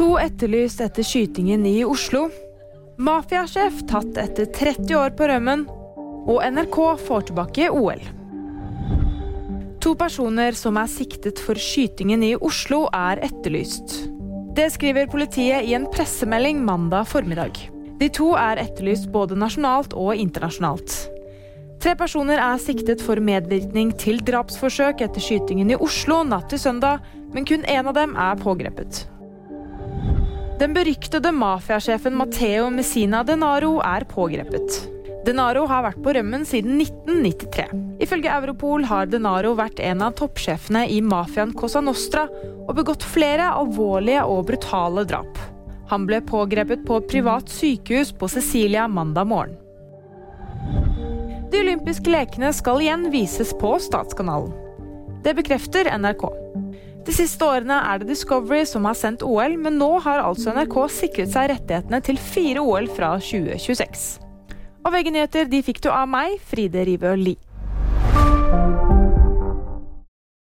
To etterlyst etter skytingen i Oslo. Mafiasjef tatt etter 30 år på rømmen. Og NRK får tilbake OL. To personer som er siktet for skytingen i Oslo, er etterlyst. Det skriver politiet i en pressemelding mandag formiddag. De to er etterlyst både nasjonalt og internasjonalt. Tre personer er siktet for medvirkning til drapsforsøk etter skytingen i Oslo natt til søndag, men kun én av dem er pågrepet. Den beryktede mafiasjefen Matteo Messina Denaro er pågrepet. Denaro har vært på rømmen siden 1993. Ifølge Europol har Denaro vært en av toppsjefene i mafiaen Cosa Nostra og begått flere alvorlige og brutale drap. Han ble pågrepet på et privat sykehus på Cecilia mandag morgen. De olympiske lekene skal igjen vises på Statskanalen. Det bekrefter NRK. De siste årene er det Discovery som har sendt OL, men nå har altså NRK sikret seg rettighetene til fire OL fra 2026. Og VG-nyheter de fikk du av meg, Fride Rivø Lie.